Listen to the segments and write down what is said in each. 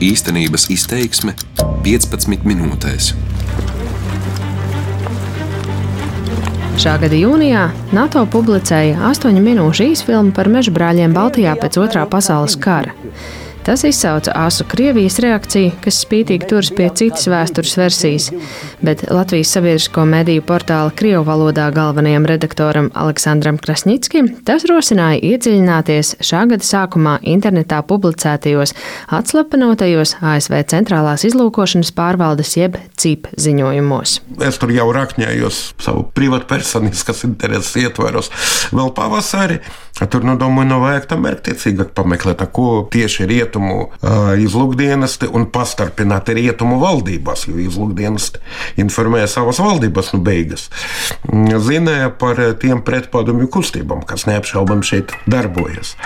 Īstenības izteiksme 15 minūtēs. Šā gada jūnijā NATO publicēja 8 minūšu īsfilmu par meža brāļiem Baltijā pēc otrā pasaules kara. Tas izsauca asu Krievijas reakciju, kas spītīgi turas pie citas vēstures versijas, bet Latvijas sabiedrisko mediju portāla Krievu valodā galvenajam redaktoram Aleksandram Krasnickim tas rosināja iedziļināties šā gada sākumā internetā publicētajos atslapenotajos ASV centrālās izlūkošanas pārvaldes jeb CIP ziņojumos. Es tur jau rakņējos savu privātpersoniskas intereses ietvaros vēl pavasarī. Tur, nu, domāju, nav vajag tam mērķtiecīgāk pameklēt, ko tieši rietumu uh, izlūkdienesti un pastarpināt rietumu valdībās, jo izlūkdienesti informēja savas valdības nu beigas. Zināja par tiem pretpadomju kustībām, kas neapšaubam šeit darbojas.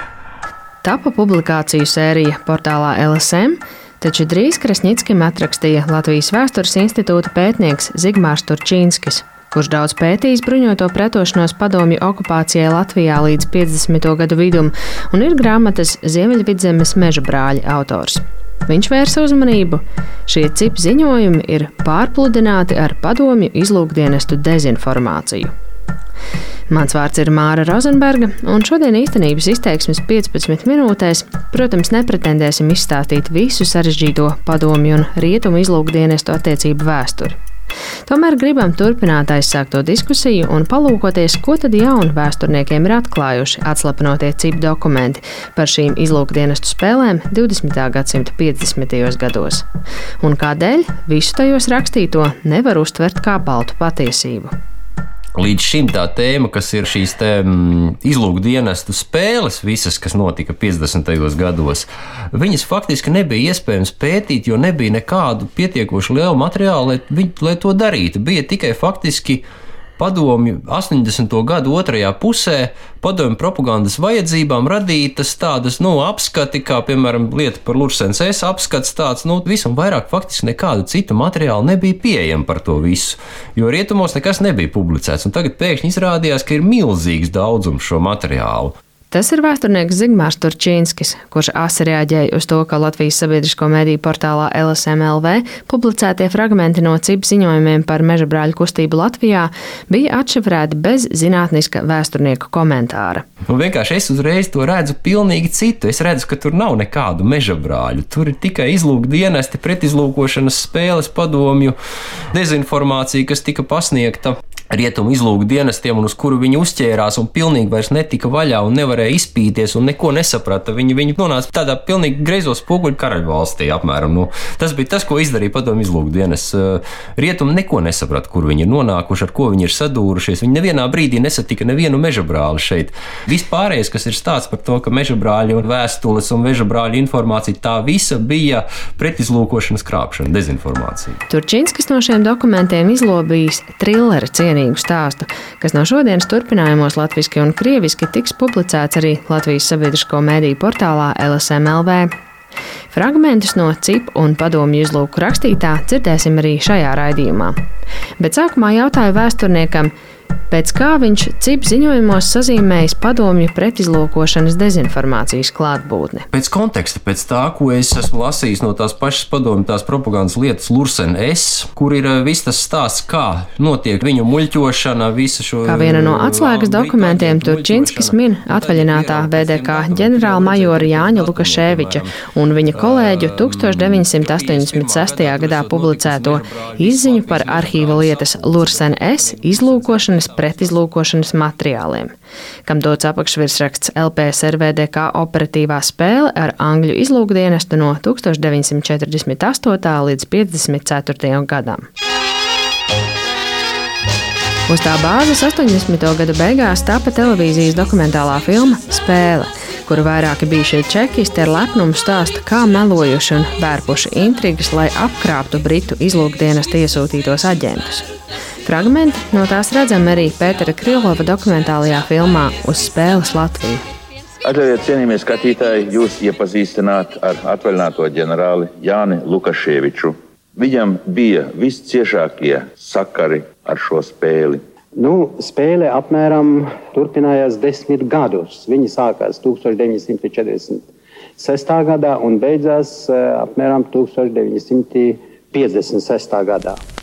Tapa publikāciju sērija portālā LSM. Taču drīz Krasnickim atrakstīja Latvijas Vēstures institūta pētnieks Zigmārs Turčīnskis kurš daudz pētījis bruņoto pretošanos padomju okupācijai Latvijā līdz 50. gadu vidum un ir grāmatas Ziemeļvidzemes meža brāļa autors. Viņš vērsa uzmanību. Šie cipu ziņojumi ir pārpludināti ar padomju izlūkdienestu dezinformāciju. Mans vārds ir Māra Rozenberga, un šodien īstenības izteiksmes 15 minūtēs, protams, nepretendēsim izstāstīt visu sarežģīto padomju un rietumu izlūkdienestu attiecību vēsturi. Tomēr gribam turpināt aizsākto diskusiju un palūkoties, ko tad jaunu vēsturniekiem ir atklājuši atslapenotie cipu dokumenti par šīm izlūkdienestu spēlēm 20. gadsimta 50. gados. Un kādēļ visu tajos rakstīto nevar uztvert kā baltu patiesību. Līdz šim tā tēma, kas ir šīs mm, izlūkdienestu spēles, visas, kas notika 50. gados, viņas faktiski nebija iespējams pētīt, jo nebija nekādu pietiekoši lielu materiālu, lai, viņ, lai to darītu. Bija tikai faktiski padomju 80. gadu otrajā pusē padomju propagandas vajadzībām radītas tādas nu, apskati, kā piemēram lieta par Lursensēs apskats, tāds nu, visam vairāk faktiski nekādu citu materiālu nebija pieejama par to visu, jo rietumos nekas nebija publicēts, un tagad pēkšņi izrādījās, ka ir milzīgs daudzums šo materiālu. Tas ir vēsturnieks Zigmārs Turčīnskis, kurš asi reaģēja uz to, ka Latvijas sabiedrisko mediju portālā LSMLV publicētie fragmenti no CIP ziņojumiem par meža brāļu kustību Latvijā bija atšifrēti bez zinātniska vēsturnieka komentāra. Un vienkārši es uzreiz to redzu pilnīgi citu. Es redzu, ka tur nav nekādu meža brāļu. Tur ir tikai izlūkdienesti, pretizlūkošanas spēles, padomju, dezinformācija, kas tika pasniegta rietumu izlūku dienestiem, un uz kuru viņi uzķērās un pilnīgi vairs netika vaļā un nevarēja izpīties un neko nesaprata. Viņi, viņi nonāca tādā pilnīgi greizo spoguļu karaļvalstī apmēram. Nu, tas bija tas, ko izdarīja padomju izlūku dienas. Rietumi neko nesaprata, kur viņi ir nonākuši, ar ko viņi ir sadūrušies. Viņi nevienā brīdī nesatika nevienu meža brāli šeit. Vispārējais, kas ir stāsts par to, ka meža brāļi un vēstules un meža brāļu informācija, tā visa bija pretizlūkošanas krāpšana, dezinformācija. Turčinskis no šiem dokumentiem izlobījis trilleru cienījumu personīgu stāstu, kas no šodienas turpinājumos latviešu un krieviski tiks publicēts arī Latvijas sabiedrisko mēdīju portālā LSMLV. Fragmentus no CIP un padomju izlūku rakstītā dzirdēsim arī šajā raidījumā. Bet sākumā jautāju vēsturniekam, pēc kā viņš cip ziņojumos sazīmējis padomju pretizlūkošanas dezinformācijas klātbūtni. Pēc konteksta, pēc tā, ko es esmu lasījis no tās pašas padomju, tās propagandas lietas Lursen S, kur ir eh, viss tas stāsts, kā notiek viņu muļķošana, visa šo. Kā viena no atslēgas dokumentiem Turčinskis min atvaļinātā VDK ģenerālmajora Jāņa Lukaševiča un viņa kolēģu 1986. gadā publicēto izziņu par arhīva lietas Lursen S izlūkošanas pretizlūkošanas materiāliem, kam dots apakšvirsraksts LPSRVDK operatīvā spēle ar angļu izlūkdienestu no 1948. līdz 54. gadam. Uz tā bāzes 80. gada beigās tapa televīzijas dokumentālā filma Spēle, kuru vairāki bijušie čekisti ar lepnumu stāsta, kā melojuši un vērpuši intrigas, lai apkrāptu Britu izlūkdienestu iesūtītos aģentus. Fragmenti no tās redzami arī Pētera Krilova dokumentālajā filmā Uz spēles Latviju. Atļaujiet, cienījamie skatītāji, jūs iepazīstināt ar atvaļināto ģenerāli Jāni Lukaševiču. Viņam bija visciešākie sakari ar šo spēli. Nu, spēle apmēram turpinājās desmit gadus. Viņa sākās 1940. gadā un beidzās apmēram 1956. gadā.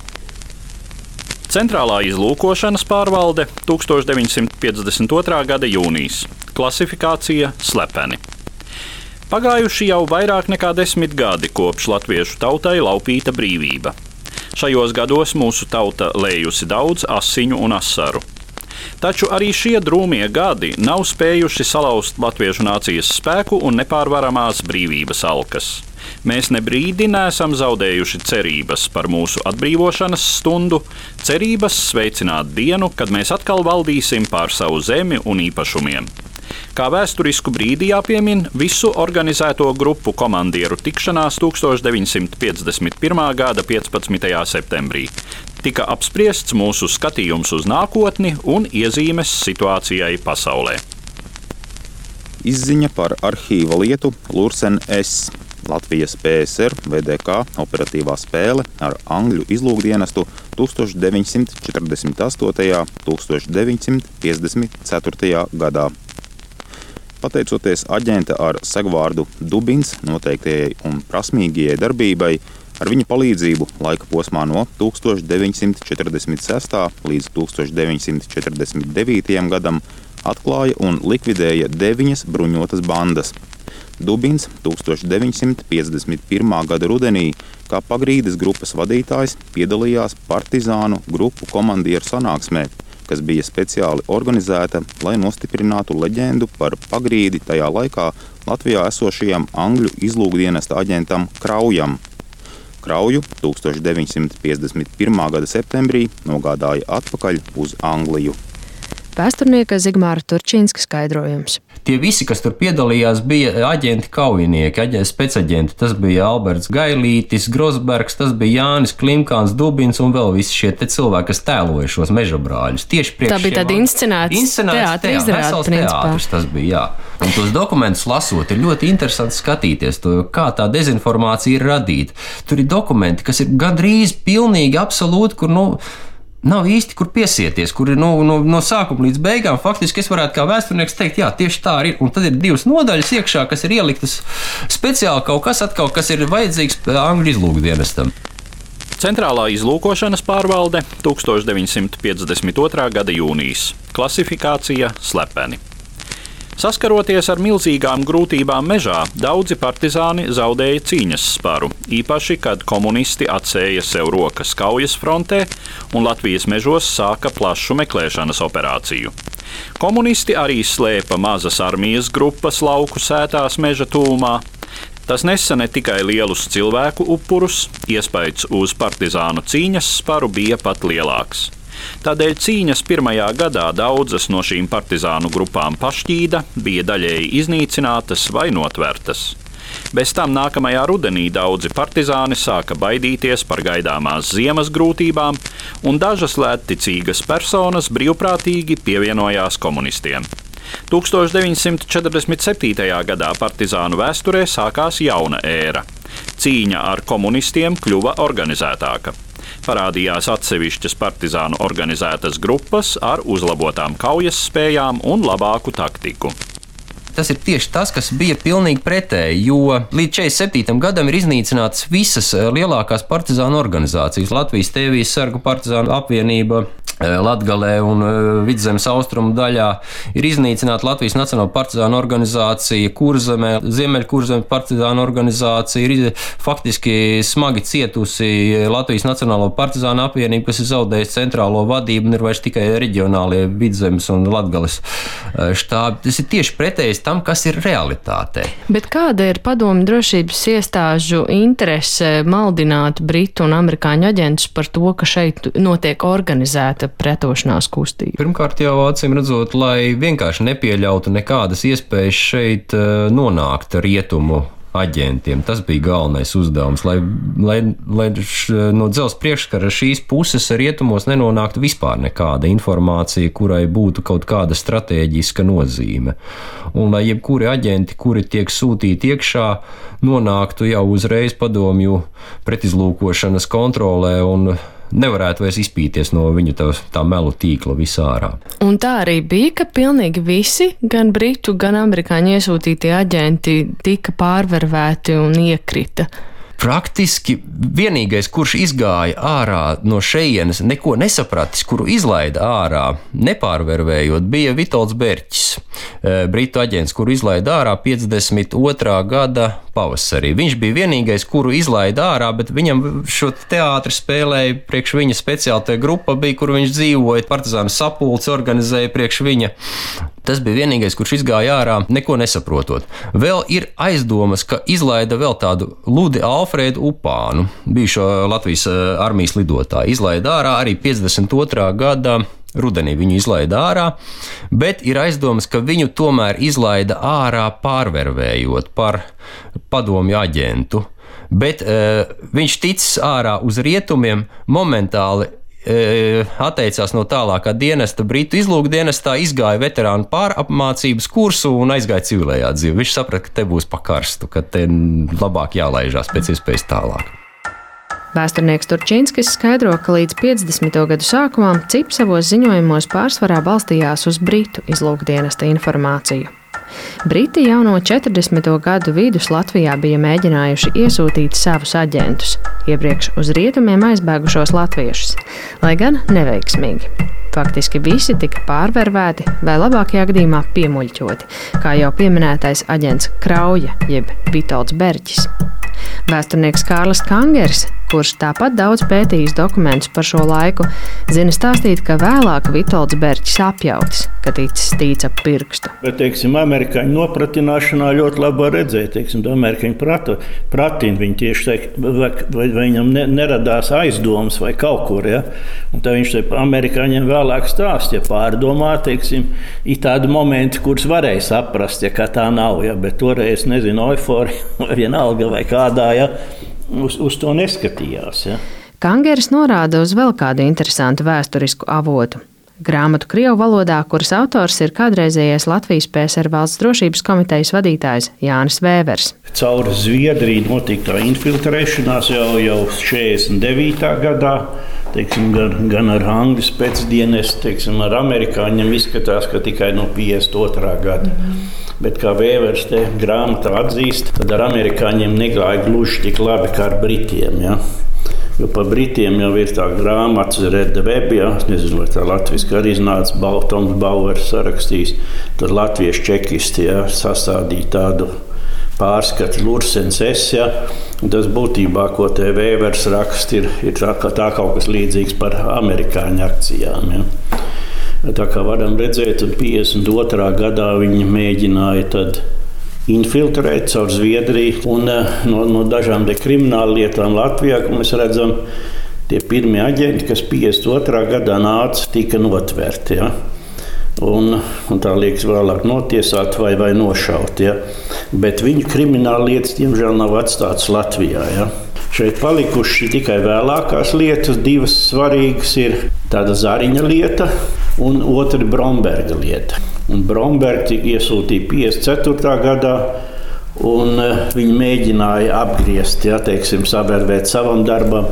Centrālā izlūkošanas pārvalde 1952. gada jūnijas. Klasifikācija slepeni. Pagājuši jau vairāk nekā desmit gadi kopš latviešu tautai laupīta brīvība. Šajos gados mūsu tauta lējusi daudz asiņu un asaru. Taču arī šie drūmie gadi nav spējuši salauzt latviešu nācijas spēku un nepārvaramās brīvības alkas. Mēs ne brīdi neesam zaudējuši cerības par mūsu atbrīvošanas stundu, cerības sveicināt dienu, kad mēs atkal valdīsim pār savu zemi un īpašumiem. Kā vēsturisku brīdi jāpiemin visu organizēto grupu komandieru tikšanās 1951. gada 15. septembrī. Tika apspriests mūsu skatījums uz nākotni un iezīmes situācijai pasaulē. Izziņa par arhīva lietu Lursen S. Latvijas PSR VDK operatīvā spēle ar Angļu izlūkdienestu 1948. un 1954. gadā. Pateicoties aģenta ar segvārdu Dubins noteiktajai un prasmīgajai darbībai, ar viņa palīdzību laika posmā no 1946. līdz 1949. gadam atklāja un likvidēja deviņas bruņotas bandas. Dubins 1951. gada rudenī kā pagrīdes grupas vadītājs piedalījās partizānu grupu komandieru sanāksmē, kas bija speciāli organizēta, lai nostiprinātu leģendu par pagrīdi tajā laikā Latvijā esošajam angļu izlūkdienesta aģentam Kraujam. Krauju 1951. gada septembrī nogādāja atpakaļ uz Angliju. Vēsturnieka Zigmāra Turčīnska skaidrojums. Tie visi, kas tur piedalījās, bija aģenti kaujinieki, aģenti, spēcaģenti. Tas bija Alberts Gailītis, Grosbergs, tas bija Jānis Klimkāns, Dubins un vēl visi šie cilvēki, kas tēloja šos meža brāļus. Tieši priekš Tā bija tāda inscenēta teātris, izrāde, teātris tas bija, jā. Un tos dokumentus lasot, ir ļoti interesanti skatīties, to, kā tā dezinformācija ir radīta. Tur ir dokumenti, kas ir gandrīz pilnīgi absolūti, kur, nu, nav īsti kur piesieties, kur ir no, no, no sākuma līdz beigām. Faktiski es varētu kā vēsturnieks teikt, jā, tieši tā ir. Un tad ir divas nodaļas iekšā, kas ir ieliktas speciāli kaut kas, atkal, kas ir vajadzīgs angļu izlūkdienestam. Centrālā izlūkošanas pārvalde 1952. gada jūnijas. Klasifikācija slepeni. Saskaroties ar milzīgām grūtībām mežā, daudzi partizāni zaudēja cīņas sparu, īpaši, kad komunisti atsēja sev rokas kaujas frontē un Latvijas mežos sāka plašu meklēšanas operāciju. Komunisti arī slēpa mazas armijas grupas lauku sētās meža tūmā. Tas nesa ne tikai lielus cilvēku upurus, iespējas uz partizānu cīņas sparu bija pat lielāks. Tādēļ cīņas pirmajā gadā daudzas no šīm partizānu grupām pašķīda, bija daļēji iznīcinātas vai notvērtas. Bez tam nākamajā rudenī daudzi partizāni sāka baidīties par gaidāmās ziemas grūtībām, un dažas lētticīgas personas brīvprātīgi pievienojās komunistiem. 1947. gadā partizānu vēsturē sākās jauna ēra. Cīņa ar komunistiem kļuva organizētāka parādījās atsevišķas partizānu organizētas grupas ar uzlabotām kaujas spējām un labāku taktiku. Tas ir tieši tas, kas bija pilnīgi pretēji, jo līdz 47. gadam ir iznīcinātas visas eh, lielākās partizānu organizācijas. Latvijas Tēvijas sargu partizānu apvienība, Eh, Latgalē un eh, Vidzemes austrumu daļā ir iznīcināta Latvijas Nacionāla partizāna organizācija, Kurzemē, Ziemeļkurzemes partizāna organizācija, ir faktiski smagi cietusi Latvijas Nacionālo partizāna apvienība, kas ir zaudējusi centrālo vadību un ir vairs tikai reģionālie Vidzemes un eh, štābi. Tas ir tieši pretējs tam, kas ir realitāte. Bet kāda ir padomu drošības iestāžu interese maldināt Britu un Amerikāņu aģentus par to, ka šeit notiek organizēta pretošanās kustība? Pirmkārt, jau acīm redzot, lai vienkārši nepieļautu nekādas iespējas šeit eh, nonākt rietumu aģentiem. Tas bija galvenais uzdevums, lai, lai, lai š, no dzelzceļa priekškara šīs puses rietumos nenonāktu vispār nekāda informācija, kurai būtu kaut kāda strateģiska nozīme. Un lai jebkuri aģenti, kuri tiek sūtīti iekšā, nonāktu jau uzreiz padomju pretizlūkošanas kontrolē un nevarētu vairs izpīties no viņu tā, tā melu tīkla visā ārā. Un tā arī bija, ka pilnīgi visi, gan britu, gan amerikāņu iesūtītie aģenti, tika pārvervēti un iekrita. Praktiski vienīgais, kurš izgāja ārā no šejienes, neko nesapratis, kuru izlaida ārā, nepārvervējot, bija Vitals Berķis, eh, britu aģents, kuru izlaida ārā 52. gada pavasarī. Viņš bija vienīgais, kuru izlaida ārā, bet viņam šo teātri spēlēja priekš viņa speciāla grupa, bija, kur viņš dzīvoja, partizānu sapulci organizēja priekš viņa. Tas bija vienīgais, kurš izgāja ārā, neko nesaprotot. Vēl ir aizdomas, ka izlaida vēl tādu Ludi Alfrēdu Upānu, bijušo Latvijas eh, armijas lidotāju. Izlaida ārā arī 52. gada Rudenī viņu izlaida ārā, bet ir aizdomas, ka viņu tomēr izlaida ārā pārvervējot par padomju aģentu. Bet uh, viņš ticis ārā uz rietumiem momentāli. Uh, atteicās no tālākā dienesta, Britu izlūkdienestā, izgāja veterānu pārapmācības kursu un aizgāja civilējā dzīvē. Viņš saprata, ka te būs pa karstu, ka te labāk jālaižās pēc iespējas tālāk. Vēsturnieks Turčīnskis skaidro, ka līdz 50. gadu sākumam CIP savos ziņojumos pārsvarā balstījās uz Britu izlūkdienesta informāciju. Briti jau no 40. gadu vidus Latvijā bija mēģinājuši iesūtīt savus aģentus, iepriekš uz rietumiem aizbēgušos latviešus, lai gan neveiksmīgi. Faktiski visi tika pārvervēti vai labākajā gadījumā piemuļķoti, kā jau pieminētais aģents Krauja jeb Vitolds Berķis. Vēsturnieks Kārlis Kangers, kurš tāpat daudz pētījis dokumentus par šo laiku, zina stāstīt, ka vēlāk Vitolds Berķis apjauts, ka ticis tīts ap pirkstu. Bet, teiksim, amerikāņu nopratināšanā ļoti labi redzēt, teiksim, amerikāņu prata, pratina, viņi tieši teik, vai, vai, vai viņam ne, neradās aizdomas vai kaut kur, ja? Un tad viņš te amerikāņiem vēlāk stāst, ja pārdomā, teiksim, ir tādi momenti, kurus varēja saprast, ja tā nav, ja? bet toreiz, nezinu, eifori vienalga vai kādā, ja? Uz, uz to neskatījās. Ja? Kangeris norāda uz vēl kādu interesantu vēsturisku avotu. Grāmatu krievu valodā, kuras autors ir kādreizējais Latvijas PSR valsts drošības komitejas vadītājs Jānis Vēvers. Caur Zviedriju notika infiltrēšanās jau, jau 49. gadā. Teiksim, gan, gan ar Anglijas pēcdienas, teiksim, ar amerikāņiem izskatās, ka tikai no 52. gada. Mm. Bet kā Vēvers te grāmatā atzīst, tad ar amerikāņiem negāja gluži tik labi kā ar britiem. Ja? Jo par Britiem jau ir tā grāmata, Reda Web, ja nezinu, vai tā latviešu arī iznāca, Baltons Bauers sarakstījis. Tad latviešu čekisti ja, sastādīja tādu pārskatu Lursens esja. Tas būtībā, ko te Vēvers raksta, ir, ir tā, tā kaut kas līdzīgs par amerikāņu akcijām. Ja. Tā kā varam redzēt, 52. gadā viņi mēģināja tad infiltrēt caur Zviedriju. Un, eh, no, no dažām krimināla lietām Latvijā, kā mēs redzam, tie pirmie aģenti, kas 52. gadā nāca, tika notverti. Ja? Un, un tā liekas, vēlāk notiesāt vai, vai nošaut. Ja? Bet viņu krimināla lietas, diemžēl, nav atstātas Latvijā. Ja? Šeit palikušas tikai vēlākās lietas, divas svarīgas ir tāda zariņa lieta un otra Bromberga lieta. Brombergi iesūtīja 54. gadā. Un uh, viņi mēģināja apgriezt, ja, teiksim, sabērvēt savam darbam,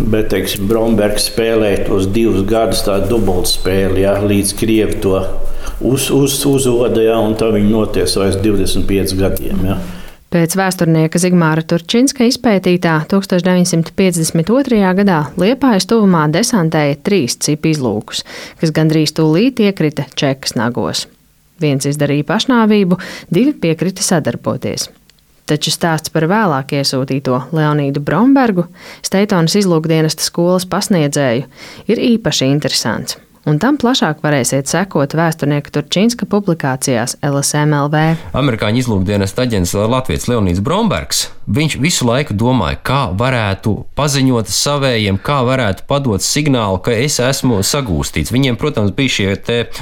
bet teiksim, Brombergs spēlēja tos divus gadus, tādu dubultspēli, ja, līdz Krievi to uz, uz, uzoda, ja, un tā viņi notiesāja 25 gadiem. Ja. Pēc vēsturnieka Zigmāra Turčinska izpētītā 1952. gadā Liepājas tuvumā desantēja trīs cipu izlūkus, kas gandrīz tūlīt iekrita Čekas nagos. Viens izdarīja pašnāvību, divi piekrita sadarboties. Taču stāsts par vēlāk iesūtīto Leonīdu Brombergu, Steitonas izlūkdienesta skolas pasniedzēju, ir īpaši interesants un tam plašāk varēsiet sekot vēsturnieka Turčīnska publikācijās LSMLV. Amerikāņu izlūkdienas aģents Latvijas Leonīds Brombergs. Viņš visu laiku domāja, kā varētu paziņot savējiem, kā varētu padot signālu, ka es esmu sagūstīts. Viņiem, protams, bija šie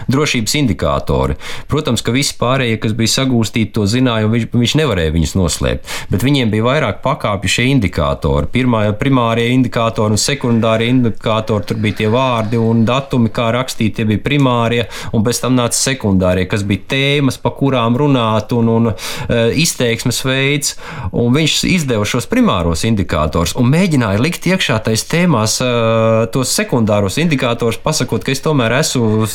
drošības indikātori. Protams, ka visi pārējie, kas bija sagūstīti, to zināja, un viņš, viņš nevarēja viņus noslēpt. Bet viņiem bija vairāk pakāpju šie indikātori. Pirmā, primārie indikātori un sekundārie indikātori, tur bija tie vārdi un datumi, kā rakstīti, tie bija primārie, un pēc tam nāca sekundārie, kas bija tēmas, pa kurām runāt, un, un uh, izteiksmes veids. Un viņš izdeva šos primāros indikātors un mēģināja likt iekšā tais tēmās tos sekundāros indikātors, pasakot, ka es tomēr esmu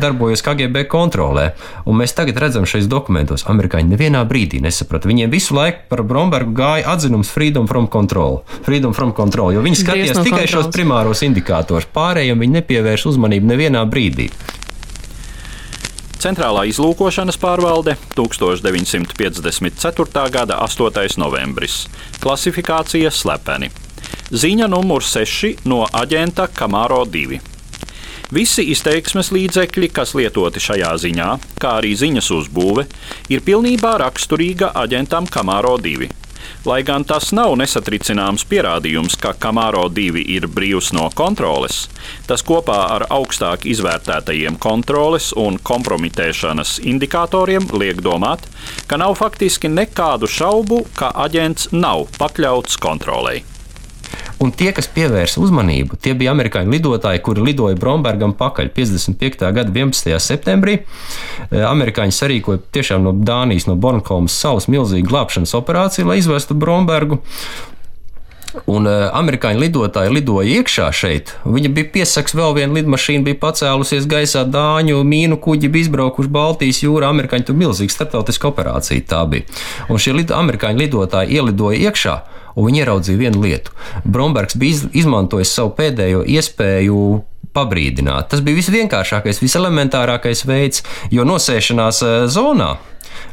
darbojos KGB kontrolē. Un mēs tagad redzam šajos dokumentos, amerikāņi nevienā brīdī nesaprata. Viņiem visu laiku par Brombergu gāja atzinums Freedom from Control. Freedom from Control jo viņi skatījās no tikai kontrols. šos primāros indikātorus. Pārējiem viņi nepievērš uzmanību nevienā brīdī. Centrālā izlūkošanas pārvalde 1954. gada 8. novembris. Klasifikācija slepeni. Ziņa numur 6 no aģenta Kamāro 2. Visi izteiksmes līdzekļi, kas lietoti šajā ziņā, kā arī ziņas uzbūve, ir pilnībā raksturīga aģentam Kamāro 2. Lai gan tas nav nesatricināms pierādījums, ka Kamāro 2 ir brīvs no kontroles, tas kopā ar augstāk izvērtētajiem kontroles un kompromitēšanas indikatoriem liek domāt, ka nav faktiski nekādu šaubu, ka aģents nav pakļauts kontrolei. Un tie, kas pievērsa uzmanību, tie bija amerikāņu lidotāji, kuri lidoja Brombergam pakaļ 55. gada 11. septembrī. Eh, amerikāņi sarīkoja tiešām no Dānijas, no Bornholmas salas milzīgu glābšanas operāciju, lai izvestu Brombergu. Un uh, amerikāņu lidotāji lidoja iekšā šeit. Viņa bija piesaks, vēl viena lidmašīna bija pacēlusies gaisā, dāņu mīnu kuģi bija izbraukuši Baltijas jūrā. Amerikāņi tur milzīga starptautiska operācija tā bija. Un šie lid amerikāņu lidotāji ielidoja iekšā un viņi ieraudzīja vienu lietu. Brombergs bija izmantojis savu pēdējo iespēju pabrīdināt. Tas bija visvienkāršākais, viselementārākais veids, jo nosēšanās eh, zonā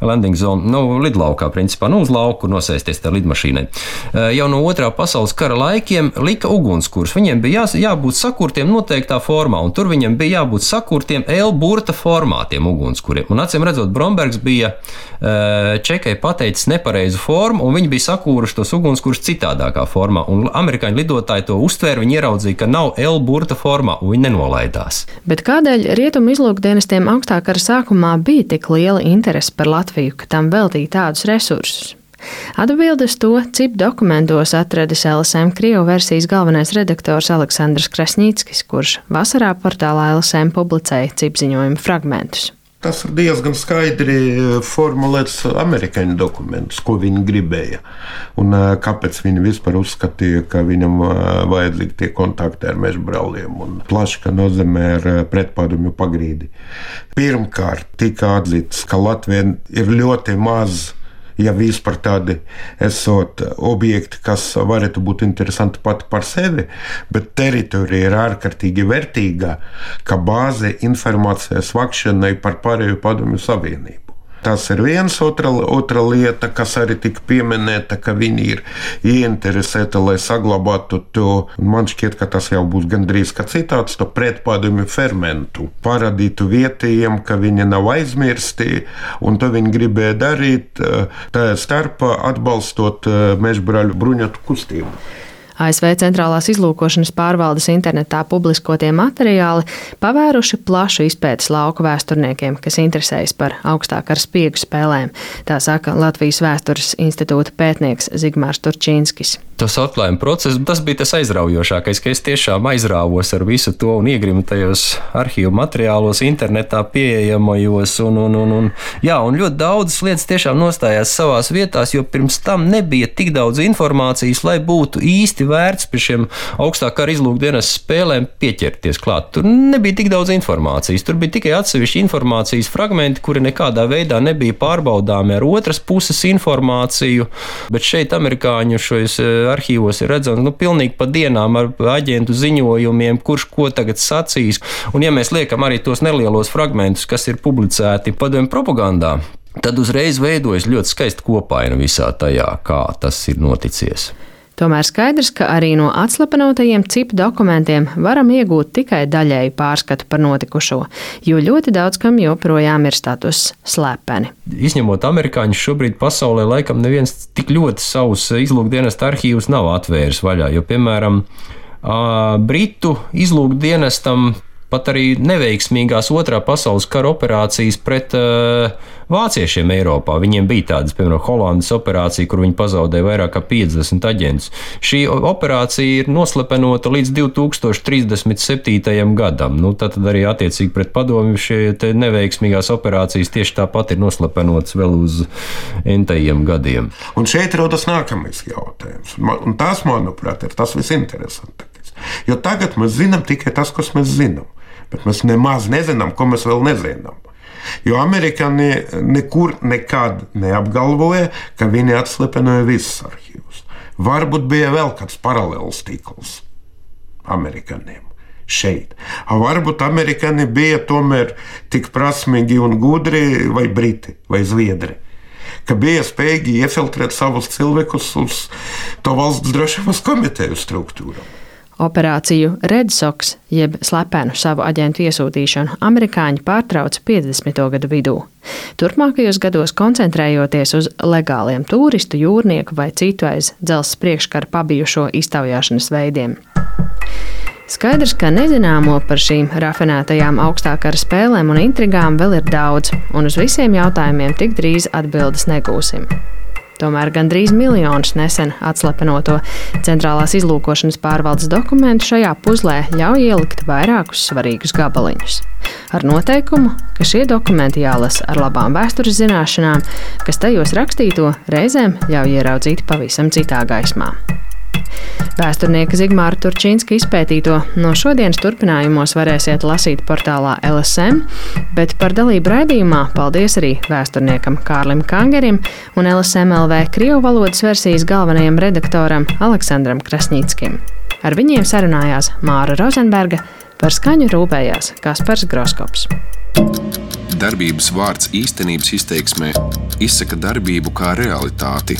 landing zone, nu, lidlaukā, principā, nu, uz lauku nosēsties tā lidmašīnai. Eh, jau no otrā pasaules kara laikiem lika ugunskurs. Viņiem bija jā, jābūt sakurtiem noteiktā formā, un tur viņiem bija jābūt sakurtiem L-burta formātiem ugunskuriem. Un acīm redzot, Brombergs bija eh, čekai pateicis nepareizu formu, un viņi bija sakūruši tos ugunskurus citādākā formā. Un amerikāņu lidotāji to uztvēra, viņi ieraudzīja, ka nav L-burta formā, un viņi nenolaidās. Bet kādēļ rietumu izlūkdienestiem augstākā kara sākumā bija tik liela interese par Latviju? Latviju, ka tam veltīja tādus resursus? Atbildes to CIP dokumentos atradis LSM Krievu versijas galvenais redaktors Aleksandrs Krasnīckis, kurš vasarā portālā LSM publicēja CIP ziņojumu fragmentus. Tas ir diezgan skaidri formulēts amerikāņu dokumentus, ko viņi gribēja. Un kāpēc viņi vispār uzskatīja, ka viņam vajadzīgi tie kontakti ar meža brāliem un plaška nozīmē ar pretpadomju pagrīdi. Pirmkārt, tika atzīts, ka Latvija ir ļoti maza ja vispār tādi esot objekti, kas varētu būt interesanti pati par sevi, bet teritorija ir ārkārtīgi vērtīga, kā bāze informācijas vākšanai par pārējo padomju savienību. Tas ir viens, otra, otra lieta, kas arī tika pieminēta, ka viņi ir ieinteresēti, lai saglabātu to. Man šķiet, ka tas jau būs gandrīz kā citāts, to pretpadomju fermentu. Parādītu vietējiem, ka viņi nav aizmirsti, un to viņi gribēja darīt, tā starpā atbalstot eh, mežbraļu bruņotu kustību. ASV centrālās izlūkošanas pārvaldes internetā publiskotie materiāli pavēruši plašu izpētes lauku vēsturniekiem, kas interesējas par augstākā spiegu spēlēm. Tā saka Latvijas Vēstures institūta pētnieks Zigmārs Turčīnskis tas atklājuma process, tas bija tas aizraujošākais, ka es tiešām aizrāvos ar visu to un iegrimu tajos arhīvu materiālos, internetā pieejamajos. Un, un, un, un, jā, un ļoti daudzas lietas tiešām nostājās savās vietās, jo pirms tam nebija tik daudz informācijas, lai būtu īsti vērts pie šiem augstākā izlūkdienas spēlēm pieķerties klāt. Tur nebija tik daudz informācijas, tur bija tikai atsevišķi informācijas fragmenti, kuri nekādā veidā nebija pārbaudāmi ar otras puses informāciju, bet šeit amerikāņu šos arhīvos ir redzams nu, pilnīgi pa dienām ar aģentu ziņojumiem, kurš ko tagad sacīs. Un, ja mēs liekam arī tos nelielos fragmentus, kas ir publicēti padomju propagandā, tad uzreiz veidojas ļoti skaista kopaina visā tajā, kā tas ir noticis. Tomēr skaidrs, ka arī no atslapenotajiem cipu dokumentiem varam iegūt tikai daļēju pārskatu par notikušo, jo ļoti daudz kam joprojām ir status slepeni. Izņemot amerikāņus, šobrīd pasaulē laikam neviens tik ļoti savus izlūkdienas arhīvus nav atvēris vaļā, jo, piemēram, Britu izlūkdienestam pat arī neveiksmīgās otrā pasaules kara operācijas pret uh, vāciešiem Eiropā. Viņiem bija tādas, piemēram, Holandas operācija, kur viņi pazaudēja vairāk kā 50 aģentus. Šī operācija ir noslepenota līdz 2037. gadam. Nu, tad arī attiecīgi pret padomju šie neveiksmīgās operācijas tieši tāpat ir noslepenotas vēl uz entajiem gadiem. Un šeit rodas nākamais jautājums. Un tas, manuprāt, ir tas visinteresantākais. Jo tagad mēs zinām tikai tas, ko mēs zinām. Bet mēs nemaz nezinām, ko mēs vēl nezinām. Jo amerikāņi nekur nekad neapgalvoja, ka viņi atslepenoja visus arhīvus. Varbūt bija vēl kāds paralēls tīkls amerikāņiem šeit. Varbūt amerikāņi bija tomēr tik prasmīgi un gudri, vai briti, vai zviedri, ka bija spējīgi iefiltrēt savus cilvēkus uz to valsts drošības komiteju struktūru. Operāciju Redsoks, jeb slepenu savu aģentu iesūtīšanu, amerikāņi pārtrauca 50. gadu vidū. Turpmākajos gados koncentrējoties uz legāliem turistu, jūrnieku vai citu aiz dzelzceļa priekškara pabijušo iztaujāšanas veidiem. Skaidrs, ka nezināmo par šīm rafinētajām augstākara spēlēm un intrigām vēl ir daudz, un uz visiem jautājumiem tik drīz atbildes negūsim. Tomēr gandrīz miljonus nesen atslepenoto centrālās izlūkošanas pārvaldes dokumentu šajā puzlē ļauj ielikt vairākus svarīgus gabaliņus. Ar noteikumu, ka šie dokumenti jālasa ar labām vēstures zināšanām, kas tajos rakstīto reizēm ļauj ieraudzīt pavisam citā gaismā. Vēsturnieka Zigmāra Turčīnska izpētīto no šodienas turpinājumos varēsiet lasīt portālā LSM, bet par dalību raidījumā paldies arī vēsturniekam Kārlim Kangerim un LSMLV Krievu valodas versijas galvenajam redaktoram Aleksandram Krasņīckim. Ar viņiem sarunājās Māra Rozenberga, par skaņu rūpējās Kaspars Groskops. Darbības vārds īstenības izteiksmē izsaka darbību kā realitāti